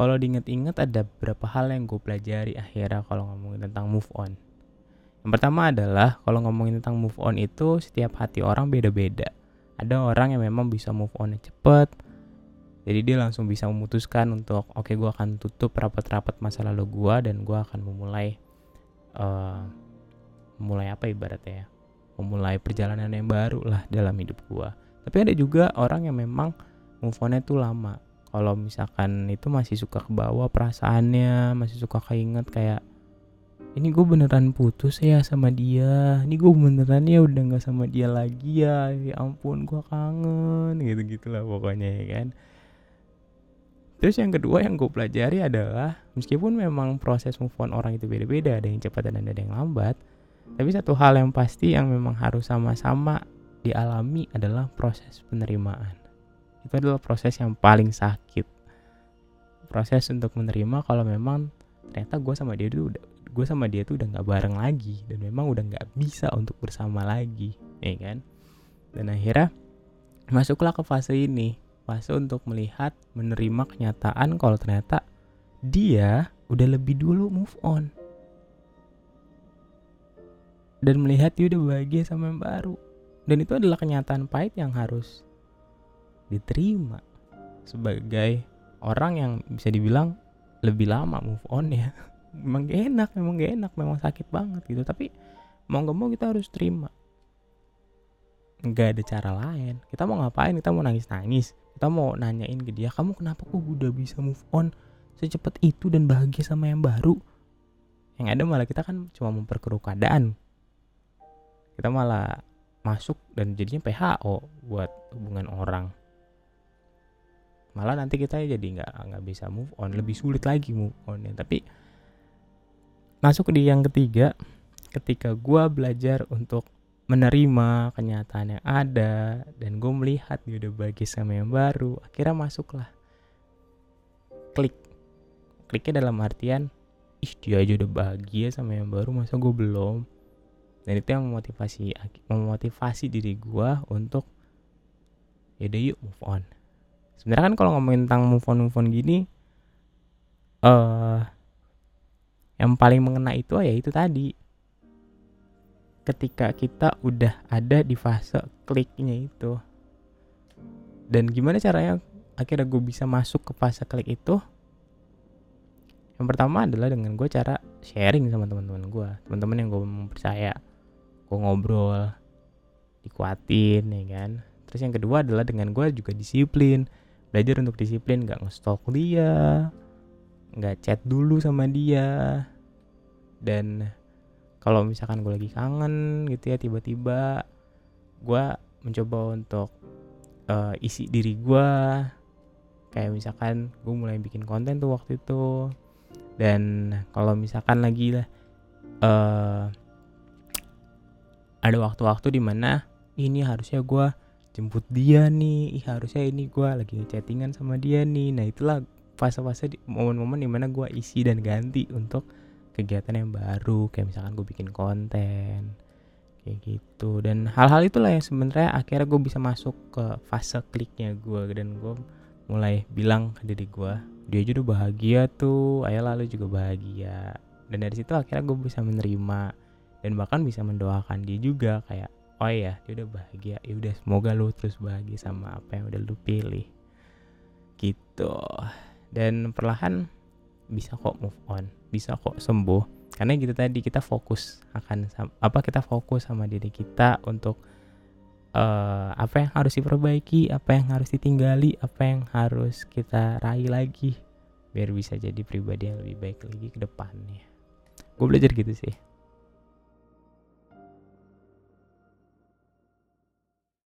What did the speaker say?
kalau diinget-inget ada beberapa hal yang gue pelajari akhirnya kalau ngomongin tentang move on. Yang pertama adalah kalau ngomongin tentang move on itu setiap hati orang beda-beda. Ada orang yang memang bisa move on cepet, jadi dia langsung bisa memutuskan untuk oke okay, gue akan tutup rapat-rapat masa lalu gue dan gue akan memulai uh, memulai apa ibaratnya ya, memulai perjalanan yang baru lah dalam hidup gue. Tapi ada juga orang yang memang move on-nya tuh lama. Kalau misalkan itu masih suka ke bawah perasaannya, masih suka keinget kayak ini gue beneran putus ya sama dia. Ini gue beneran ya udah nggak sama dia lagi ya. Ya ampun gue kangen. Gitu gitulah pokoknya ya kan? Terus yang kedua yang gue pelajari adalah meskipun memang proses move on orang itu beda-beda ada yang cepat dan ada yang lambat tapi satu hal yang pasti yang memang harus sama-sama dialami adalah proses penerimaan itu adalah proses yang paling sakit. Proses untuk menerima kalau memang ternyata gue sama dia itu udah gue sama dia tuh udah nggak bareng lagi dan memang udah nggak bisa untuk bersama lagi ya kan? Dan akhirnya masuklah ke fase ini fase untuk melihat menerima kenyataan kalau ternyata dia udah lebih dulu move on. Dan melihat dia udah bahagia sama yang baru. Dan itu adalah kenyataan pahit yang harus diterima sebagai orang yang bisa dibilang lebih lama move on ya. Memang gak enak memang gak enak memang sakit banget gitu. Tapi mau nggak mau kita harus terima. Nggak ada cara lain. Kita mau ngapain? Kita mau nangis nangis kita mau nanyain ke dia kamu kenapa kok udah bisa move on secepat itu dan bahagia sama yang baru? Yang ada malah kita kan cuma memperkeruh keadaan. Kita malah masuk dan jadinya PHO buat hubungan orang malah nanti kita jadi nggak nggak bisa move on lebih sulit lagi move on ya. Tapi masuk di yang ketiga ketika gue belajar untuk menerima kenyataan yang ada dan gue melihat dia udah bagi sama yang baru akhirnya masuklah. Klik. Kliknya dalam artian ih dia aja udah bahagia sama yang baru masa gue belum? Dan itu yang memotivasi memotivasi diri gue untuk ya udah yuk move on sebenarnya kan kalau ngomongin tentang move on move on gini eh uh, yang paling mengena itu ya itu tadi. Ketika kita udah ada di fase kliknya itu. Dan gimana caranya akhirnya gue bisa masuk ke fase klik itu? Yang pertama adalah dengan gue cara sharing sama teman-teman gue teman-teman yang gue percaya. Gue ngobrol dikuatin ya kan? Terus yang kedua adalah dengan gue juga disiplin belajar untuk disiplin gak ngestok dia nggak chat dulu sama dia. Dan kalau misalkan gue lagi kangen gitu ya tiba-tiba gue mencoba untuk uh, isi diri gue kayak misalkan gue mulai bikin konten tuh waktu itu. Dan kalau misalkan lagi lah uh, ada waktu-waktu di mana ini harusnya gue jemput dia nih. Ih harusnya ini gue lagi chattingan sama dia nih. Nah itulah fase-fase momen-momen di mana gue isi dan ganti untuk kegiatan yang baru. Kayak misalkan gue bikin konten kayak gitu. Dan hal-hal itulah yang sebenarnya akhirnya gue bisa masuk ke fase kliknya gue dan gue mulai bilang ke diri gue dia juga bahagia tuh. Ayah lalu juga bahagia. Dan dari situ akhirnya gue bisa menerima dan bahkan bisa mendoakan dia juga. Kayak oh ya dia udah bahagia. Ya udah semoga lu terus bahagia sama apa yang udah lu pilih. Gitu. Dan perlahan bisa kok move on bisa kok sembuh. Karena gitu tadi kita fokus akan apa kita fokus sama diri kita untuk uh, apa yang harus diperbaiki apa yang harus ditinggali apa yang harus kita raih lagi. Biar bisa jadi pribadi yang lebih baik lagi ke depannya. Gue belajar gitu sih